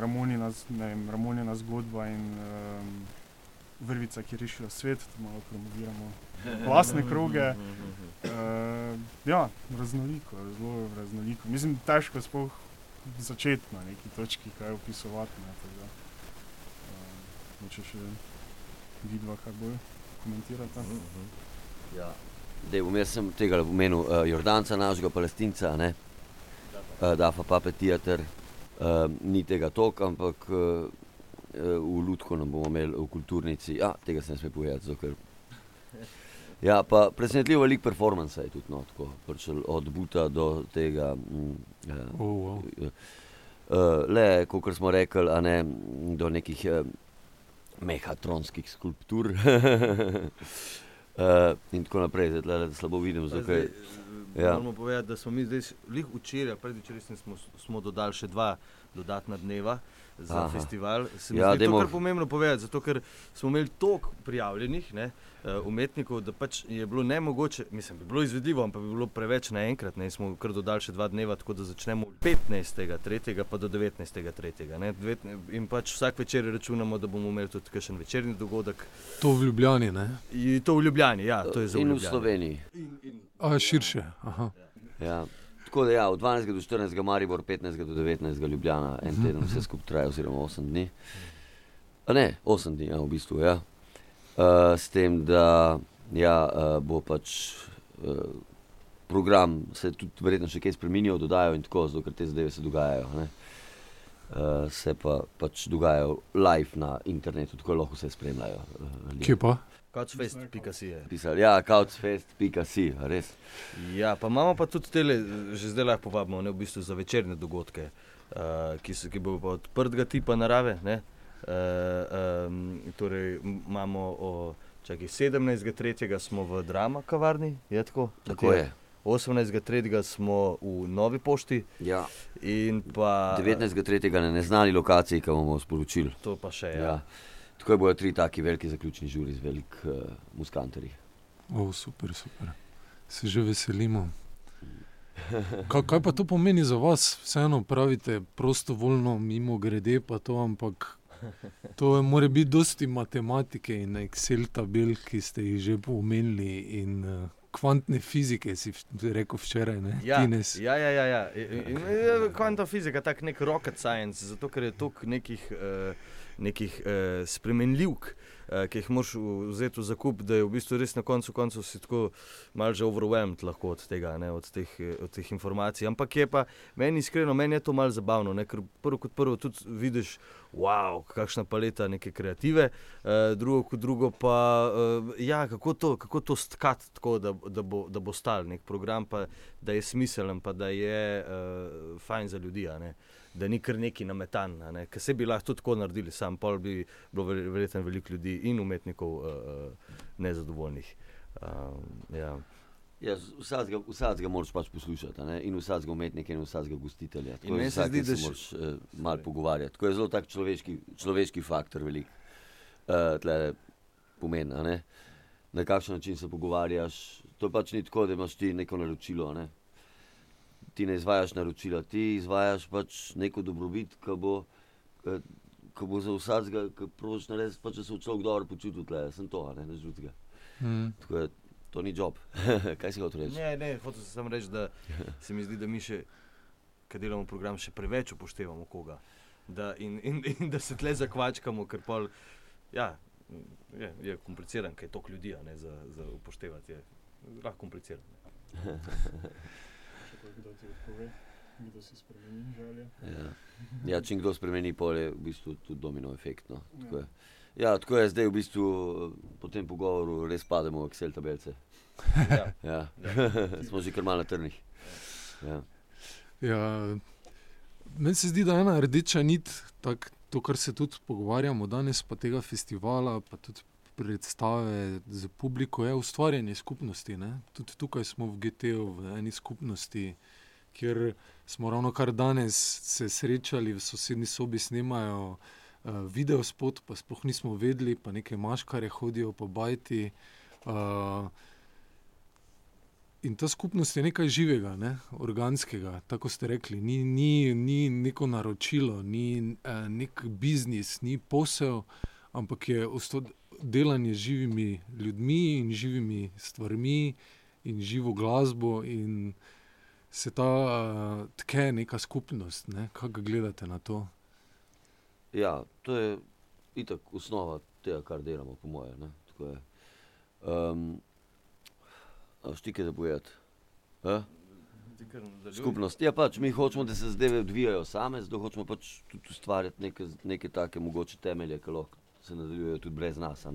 Ramonina, ne vem, Ramonina zgodba in e, Vrvica, ki je rešila svet, to malo promoviramo. Glasne kroge. Uh, ja, raznoliko, zelo raznoliko. Mislim, težko sploh začeti na neki točki, kaj opisovati. Ne, tako da, uh, Če še vidva, kaj bolj komentirata. Ja. Dej, bom jaz sem tega omenil, uh, Jordanca, našega palestinca, ne? Uh, Dafa Pape Teater, uh, ni tega tok, ampak uh, v Ludku nam bomo imeli v kulturnici. Ja, tega se ne sme povedati, zato ker. Ja, pa presenetljivo velik performance je tudi no, tako, od buta do tega. Mm, ja. Oh, wow. Uh, le, kot smo rekli, a ne do nekih uh, mehatronskih skulptur. uh, in tako naprej, zdaj tle slabo vidim. Zato, ker, ja. Moramo povedati, da smo mi zdaj lih včeraj, predvčeraj smo, smo dodali še dva dodatna dneva za Aha. Festival. Se mi Ja, zdi to kar pomembno povedati, zato ker smo imeli toliko prijavljenih ne, eh, umetnikov, da pač je bilo nemogoče, mislim, bi bilo izvedljivo, ampak bi bilo preveč naenkrat. Ne, in smo kar dodali še dva dneva, tako da začnemo od 15. 3. pa do 19. 3. Ne, Devet- in pač vsak večer računamo, da bomo imeli tudi kakšen večerni dogodek. To v Ljubljani, ne? In to v Ljubljani, ja, to je za in v Ljubljano. Sloveniji. A širše. Aha. Ja. Tako da ja, od 12. do 14. Maribor, 15. do 19. Ljubljana, en teden vse skupaj traja, oziroma 8 dni. A ne, 8 dni, ja, v bistvu. Ja. Uh, s tem, da ja, uh, bo pač uh, program se tudi verjetno še kaj spremenil, dodajo in tako, zato ker te zadeve se dogajajo. ne. Uh, se pa pač dogajajo live na internetu, tako lahko vse spremljajo. Uh, Kje pa? Couchfest.si je. Pisali, ja, couchfest.si, res. Ja, pa imamo pa tudi tele, že zdaj lahko povabimo, ne v bistvu za večerne dogodke, uh, ki, so, ki bodo pa odprtega tipa narave. Ne? Uh, um, torej imamo o, čakaj, 17.3. smo v Drama kavarni, je tako? Tako je. 18.3. smo v Novi pošti Ja. in pa 19.3. na neznani lokaciji, ki bomo sporočili. To pa še, Ja. ja. Tako bodo tri taki veliki zaključni žuri z velik uh, muskanterji. O, super, super. Se že veselimo. Kaj, kaj pa to pomeni za vas? Vseeno pravite prostovoljno, mimo grede pa to, ampak to je, mora biti dosti matematike in Excel tabel, ki ste jih že omenili in uh, kvantne fizike, si rekel včeraj, ne? Ja, Tines. ja, ja, ja, ja. In- in- in- Kvantna fizika je tak nek rocket science, zato ker je toliko nekih, uh, nekih uh, spremenljivk, uh, ki jih moraš vzeti v zakup, da je v bistvu res na koncu koncev si tako malce že overwhelmed lahko od tega, ne, od, teh, eh, od teh informacij. Ampak je pa meni iskreno, meni je to malce zabavno, ne, ker prvo kot prvo tudi vidiš, wow, kakšna paleta neke kreative, uh, drugo kot drugo pa, uh, ja, kako to, kako to stkati tako, da, da, bo, da bo stal nek program, pa da je smiselen, pa da je uh, fajn za ljudi, ne. Da ni kar neki nametan, ne. ker se bi lahko tudi tako naredili, sam pol bi bilo ver- verjetno veliko ljudi in umetnikov uh, nezadovoljnih. Um, ja. Ja, vsakega, vsakega moraš pač poslušati, ne? in vsakega umetnika, in vsakega gostitelja. Tako In se zdi, da se moraš uh, malo pogovarjati. Tako je zelo tak človeški, človeški faktor velik. Uh, tle ne? na kakšen način se pogovarjaš. To pač ni tako, da imaš ti neko naročilo. Ne? Ti ne izvajaš naročila, ti izvajaš pač neko dobrobit, ki bo, eh, ki bo za vsakega, ki prožiš narediti, pač, da se bo človek dobro počutil, tle, sem to, a ne, nič drugega. Mm. Tako je, to ni job. Kaj si hotel reči? Ne, ne, hotel sem samo reči, da se mi zdi, da mi še, ki delamo program, še preveč upoštevamo koga. Da, in, in, in da se tle zakvačkamo, ker pol, ja, je, je kompliciran, kaj je toliko ljudi, a ne za, za upoštevati. Je lahko kompliciran. Kdo si spremeni želje. Ja. ja, če kdo spremeni pol, je v bistvu tudi domino efekt. No. Tako Ja. Ja, tako je zdaj v bistvu po tem pogovoru res pademo v Excel tabelce. Ja. Ja. Smo že kar malo na trnih. Ja. Ja, meni se zdi, da je ena rdeča nit, tak, to, kar se tudi pogovarjamo danes, pa tega festivala, pa tudi predstave za publiko, je ustvarjanje skupnosti. Ne? Tudi tukaj smo v GT-u, v eni skupnosti, kjer smo ravno kar danes se srečali, v sosednji sobi snemajo uh, video spot, pa sploh nismo vedeli, pa neke maškare hodijo po bajti. Uh, In ta skupnost je nekaj živega, ne? organskega, tako ste rekli. Ni, ni, ni neko naročilo, ni eh, nek biznis, ni posel, ampak je delanje z živimi ljudmi in živimi stvarmi in živo glasbo in se ta uh, tke neka skupnost. Ne? Kako gledate na to? ja, to je itak osnova tega, kar delamo, po mojem. ne. Tako je. Um, štike da bojati. Skupnost. Ja, pač mi hočemo, da se zadeve odvijajo same, zato hočemo pač tudi ustvarjati neke, neke take mogoče temelje, ki lahko se nadaljujejo tudi brez nas.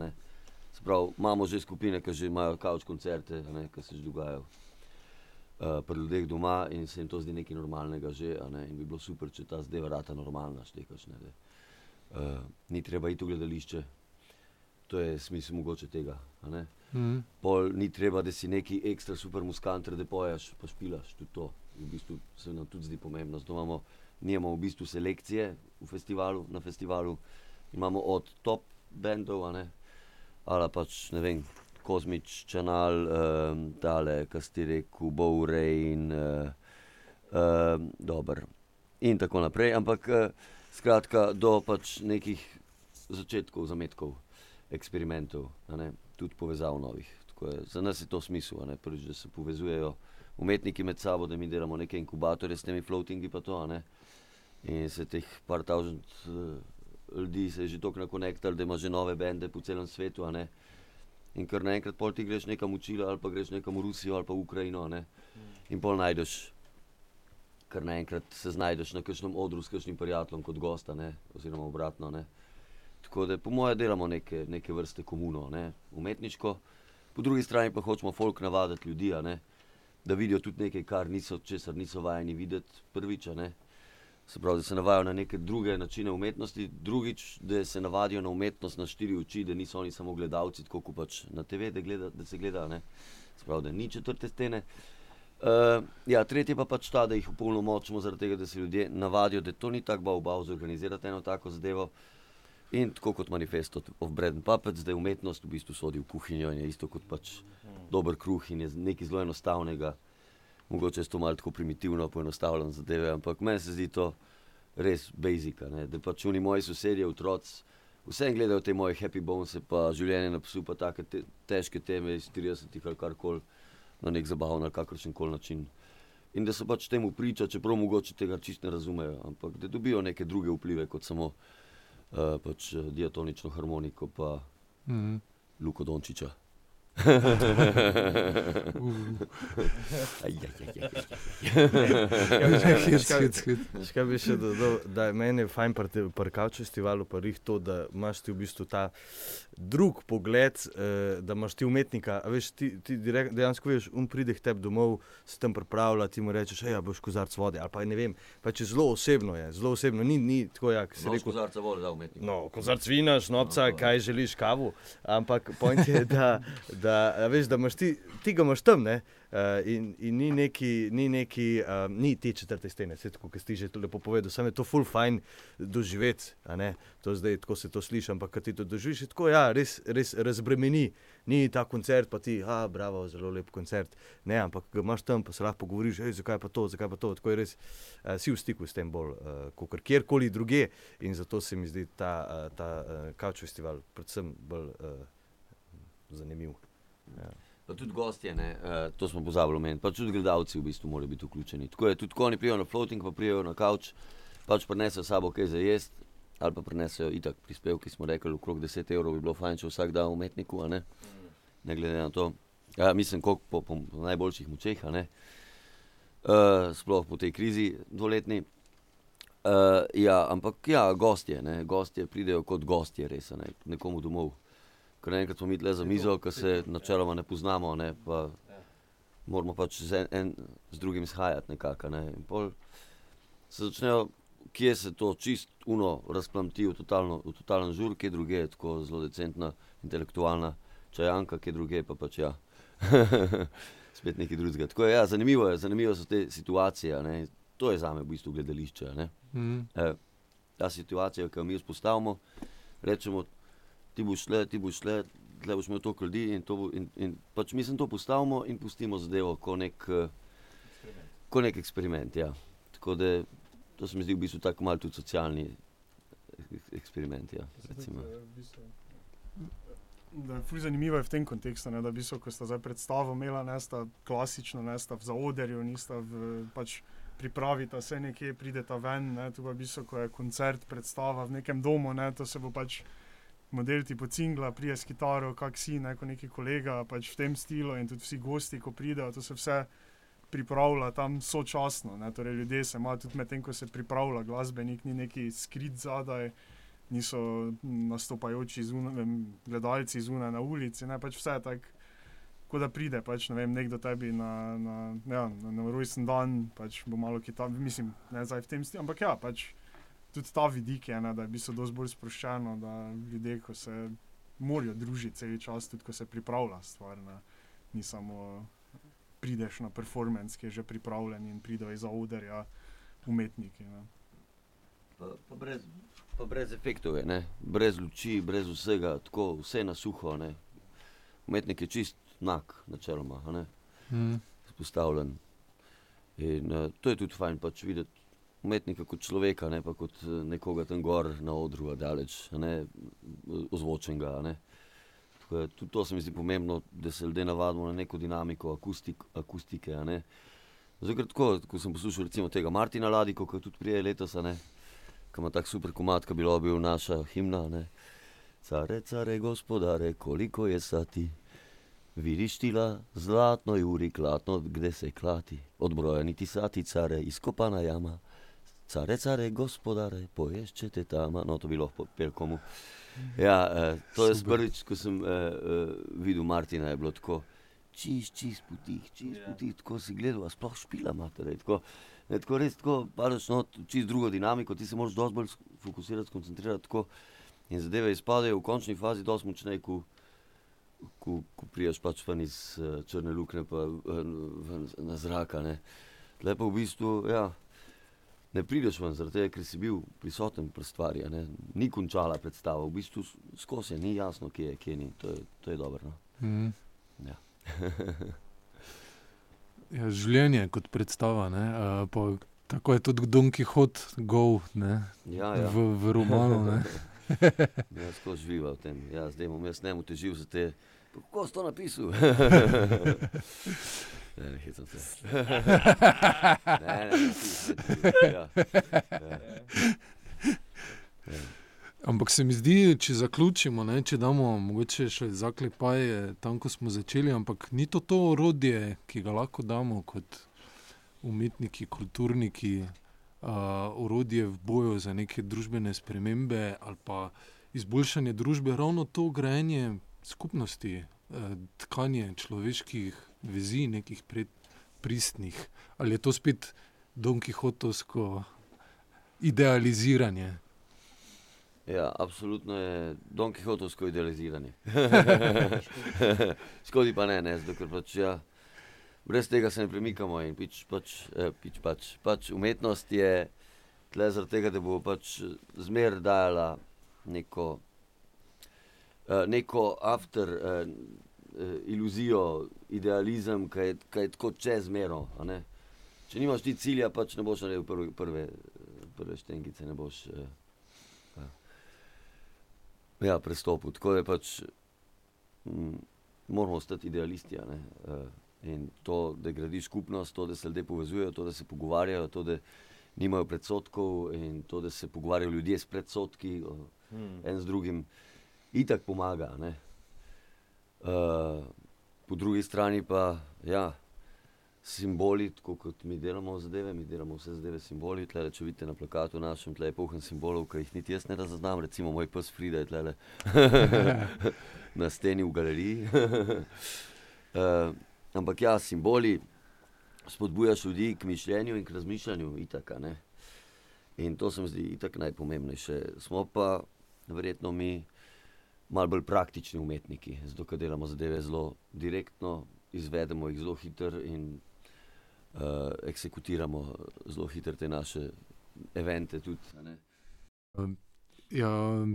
pravi, imamo že skupine, ki že imajo kavč koncerte, ki se že dogajajo uh, pri ljudeh doma in se jim to zdi nekaj normalnega že, ne, in bi bilo super, če ta zadeva rata normalna, štekaš, ne, uh, ni treba iti v gledališče, to je smisel mogoče tega. Mm. Pol ni treba, da si neki ekstra super muskantr, da poješ, pa špilaš, tudi to. V bistvu se nam tudi zdi pomembno. Zato imamo, nimamo v bistvu selekcije v festivalu, na festivalu, imamo od top bendov, ne, ali pač ne vem, Kozmič, Čanal, um, tale, kar ste rekel, Bowrain, uh, um, dober. In tako naprej, ampak uh, skratka, do pač nekih začetkov, zametkov, eksperimentov, tudi povezav novih. Je, za nas je to smisel, prvič, da se povezujejo umetniki med sabo, da mi delamo neke inkubatorje s temi floatingi, pa to. In se teh par tavžent uh, ljudi se je že toliko nakonektali, da ima že nove bende po celem svetu. In kar naenkrat pol ti greš nekam v Čile ali pa greš nekam v Rusijo ali pa v Ukrajino, ne. In pol najdeš, kar naenkrat se znajdeš na kakšnem odru s kakšnim prijateljem kot gosta, ne, oziroma obratno, ne. Tako da po mojem delamo neke, neke vrste komuno, ne, umetniško, po drugi strani pa hočemo folk navaditi ljudi, da vidijo tudi nekaj, kar niso, česar niso vajeni videti prvič, ne. Se pravi, da se navajajo na neke druge načine umetnosti, drugič, da se navadijo na umetnost na štiri oči, da niso oni samo gledalci, tako kot pač na TV, da, gleda, da se gleda, ne. Se pravi, da ni četrte stene. Uh, ja, tretje pa pač ta, da jih opolnomočimo, zaradi tega, da se ljudje navadijo, da to ni tako bav bav zorganizirati eno tako zadevo. In tako kot manifest of Bread and Puppets, da je umetnost v bistvu sodi v kuhinjo in je isto kot pač dober kruh in je nekaj zelo enostavnega. Mogoče je to malo tako primitivno, poenostavljeno zadeve, ampak meni se zdi to res basic, ne, da pač oni moji sosedje, otroci, vse gledajo te moje happy bones, pa življenje na psu, pa take te, težke teme iz 30-ih ali karkoli, na nek zabaven ali kakršen koli način. In da so pač temu priča, čeprav mogoče tega čist ne razumejo, ampak da dobijo neke druge vplive kot samo uh, pač, diatonično harmoniko pa Mm. Luko Dončiča. Kaj bi še dodal, da je meni fajn pri Couch festivalu pa rih to, da imaš ti v bistvu ta drug pogled, eh, da imaš ti umetnika, a veš, ti, ti direkt, dejansko veš, um pride k tebi domov, se tam pripravlja, ti mu rečeš, hej, a boš kozarc vode, ali pa ne vem, pač je zelo osebno je, zelo osebno, ni, ni tako, jak si Nož rekel. kozarca vode da umetnik. No, kozarc vina, šnopca, No, kaj želiš, kavu. Ampak point je, da, da, a veš, da ti, ti ga imaš tam, ne? Uh, in, in ni neki, ni, neki uh, ni te četrte stene, vse tako, kot si že lepo povedal, samo je to full fajn doživeti, to zdaj tako se to sliši, ampak kad ti to doživiš, je tako, ja, res, res razbremeni, ni ta koncert, pa ti, ah, bravo, zelo lep koncert, ne, ampak ga imaš tam, pa se lahko pogovoriš, hej, zakaj pa to, zakaj pa to, tako je res, uh, si v stiku s tem bolj, uh, kot kjerkoli druge in zato se mi zdi ta, uh, ta uh, Couch festival predvsem bolj uh, zanimiv. Ja. Pa tudi gostje, ne, uh, to smo pozabili omeniti, pa tudi gledalci v bistvu morajo biti vključeni. Tako je, tudi ko oni prijajo na floating, pa prijajo na kavč, pač prinesejo sabo kaj za jesti, ali pa prinesejo itak prispevki, smo rekli, okrog 10 evrov bi bilo fajn, če vsak da umetniku, ne, ne glede na to. Ja, mislim, koliko po, po najboljših močeh, uh, sploh po tej krizi dvoletni. Uh, ja, ampak ja, gostje, ne, gostje pridejo kot gostje, res ne, nekomu domov. Ker enkrat smo mi tle za mizo, ki se načeloma ne poznamo, ne, pa moramo pač z, en, en, z drugim shajati nekako. Ne. In pol se začnejo, kje se to čist uno razplamti v, totalno, v totalen žur, kje druge je tako zelo decentna, intelektualna čajanka, kje druge pa pač ja. Spet nekaj drugega. Tako je, ja, zanimivo je, zanimivo so te situacije. Ne. To je za me v bistvu gledališče. Mm. E, ta situacija, ki jo mi vzpostavimo, rečemo, ti boš šle, ti boš šle, tle boš imel toliko ljudi in, to bo, in, in pač mi se to postavimo in pustimo zadevo kot nek, eh, ko nek eksperiment. Ja. Tako da to se mi zdi v bistvu tako malo tudi socialni ek- eksperiment. Ja, recimo. Da ful zanimivo je v tem kontekstu, ne, da bi so, ko sta zdaj predstavo imela, ne sta klasično, ne sta v zaodrju, nista v pač pripravita se nekje, prideta ven, ne, tu pa bi so, ko je koncert, predstava v nekem domu, ne, to se bo pač model ti po cingla, prije s kitaro, kak si, neko neki kolega, pač v tem stilu in tudi vsi gosti, ko pridejo, to se vse pripravlja tam sočasno, ne, torej ljudje se imajo tudi med tem, ko se pripravlja glasbenik, ni neki skrit zadaj, niso nastopajoči zunaj, gledalci zunaj na ulici, ne pač vse tako, kot da pride pač, ne vem, nekdo tebi na, na, ja, na, na rojsten dan, pač bo malo kitar, mislim, ne zdaj v tem stilu, ampak ja, pač tudi ta vidik je, ne, da je v bistvu dosti bolj sproščeno, da ljudje, ko se morajo družiti cel čas, tudi ko se pripravlja stvar, ne, ni samo prideš na performance, ki je že pripravljen in pridejo iz auderja umetniki. Ne. Pa, pa, brez, pa brez efektov je, ne? brez luči, brez vsega, tako vse na suho. Ne? Umetnik je čist enak, načeloma? Mm. spostavljen. In uh, to je tudi fajn pač videti umetnika kot človeka, ne pa kot eh, nekoga tam gor na odru, a daleč, a ne ozvočenega. Tako je, tudi to se mi zdi pomembno, da se ljudje navadimo na neko dinamiko akustik, akustike. ne. Ker tako, ko sem poslušal recimo tega Martina Ladiko, ki tudi prije letos, ki ima tak super komat, ki bi bilo bil naša himna. Ne. Care, care, gospodare, koliko je sati, vidiš tila, zlatno juri, klatno, kde se klati, odbrojeni ti sati, care, izkopana jama, care, care, gospodare, poješčete tama, no to bi lahko pel komu. Ja, eh, to je prvič, ko sem eh, eh, videl Martina, je bilo tako, čist, čist potih, čist potih, tako si gledal, a sploh špila matere. Tako, ne, tako res, tako, pač no, čist drugo dinamiko, ti se moraš dosti bolj fokusirati, skoncentrirati. Tako, in zadeve izpadejo v končni fazi dosti močneje, ko, ko, ko priješ pač ven iz uh, črne luknje, pa ven, ven na zraka. Ne. Tle pa v bistvu, ja, ne prideš ven, zaradi tega, ker si bil prisoten pri stvari. ne. Ni končala predstava, v bistvu skozi ni jasno, kje je, kje ni. To je, to je dobro. No. Mm. Ja. Ja, življenje kot predstava. Ne, uh, pa, tako je tudi Don Quixote, Go ne, Ja, ja. v, v romanu. Ja, skozi živa v tem. Ja, zdaj bom jaz njemu težil za te. "Pa Kako si to napisal? ne, ne, hecam se. ne, ne, ne, ti, ti, ja. ja. Ampak se mi zdi, če zaključimo, ne, če damo mogoče še zaklepaj tam, ko smo začeli, ampak ni to to orodje, ki ga lahko damo kot umetniki, kulturniki, uh, orodje v boju za neke družbene spremembe ali pa izboljšanje družbe, ravno to grajenje skupnosti, uh, tkanje človeških vezi, nekih predpristnih. Ali je to spet Don Quixotovsko idealiziranje? ja, absolutno je Don Quixotovsko idealiziranje. Skodi pa ne, ne, ker pač ja. Brez tega se ne premikamo in pič, pač, eh, pič, pač, pač umetnost je tle zaradi tega, da bo pač zmer dajala neko, eh, neko after eh, iluzijo, idealizem, ki je, ki je tako čezmero. Če nimaš ti cilja, pač ne boš naredil prve, prve, prve štengice, ne boš eh, ja. Ja, prestopil. Tako je pač, mm, moramo ostati idealisti. eh, In to, da gradiš skupnost, to, da se ljudje povezujejo, to, da se pogovarjajo, to, da nimajo predsotkov in to, da se pogovarjajo ljudje s predsotki, o, Hmm. en z drugim, itak pomaga. ne. Uh, po drugi strani pa, ja, simboli, tako kot mi delamo zadeve, mi delamo vse zadeve simboli. Tlele, če vidite na plakatu našem, tle je poln simbolov, ki jih niti jaz ne razaznam, recimo moj pes Frida je tlele na steni v galeriji. uh, ampak ja, simboli spodbujaš ljudi k mišljenju in k razmišljanju, itaka, ne. In to se mi zdi itak najpomembnejše. Smo pa verjetno mi malo bolj praktični umetniki, zato ker delamo zadeve zelo direktno, izvedemo jih zelo hitro in uh, eksekutiramo zelo hitro te naše evente. Tudi. Ja,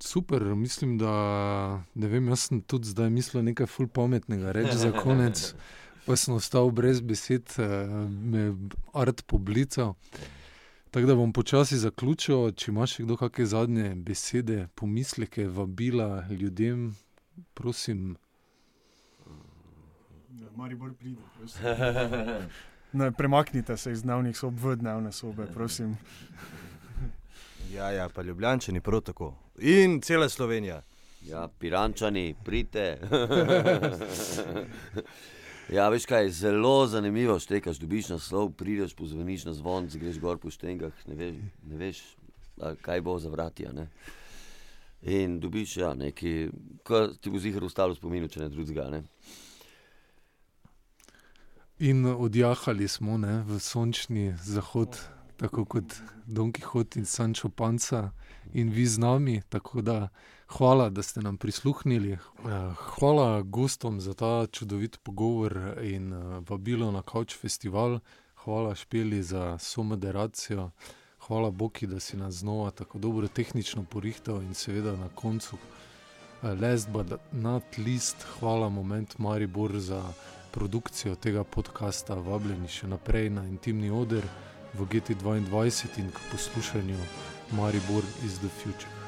super, mislim, da ne vem, jaz sem tudi zdaj mislil nekaj ful pametnega reči za konec, pa sem ostal brez besed, eh, me je art poblical. Tako da bom počasi zaključil, če imaš še kdo kakšne zadnje besede, pomisleke, vabila ljudem, prosim. Ja, Maribor pride, prosim. Ne, premaknite se iz dnevnih sob v dnevne sobe, prosim. Ja, ja, pa Ljubljančani prav tako. In cela Slovenija. Ja, pirančani, pridite. ja, veš kaj, zelo zanimivo štekaš, dobiš naslov, prideš, pozvoniš na zvon, greš gor po štengah, ne veš, ne veš kaj bo za vratja. Ne? In dobiš ja, nekaj, kar ti bo zihar ostalo spominu, če ne drugega. Ne? In odjahali smo ne, v sončni zahod, tako kot Don Quixote in Sancho Panza, in vi z nami. Tako da hvala, da ste nam prisluhnili. Eh, Hvala gostom za ta čudovit pogovor in eh, vabilo na Couch Festival. Hvala Špeli za somoderacijo. Hvala Boki, da si nas znova tako dobro tehnično porihtal in seveda na koncu. eh, Last but not least, hvala Moment Maribor za produkcijo tega podcasta, vabljeni še naprej na intimni oder v GT2 in k poslušanju Maribor is the future.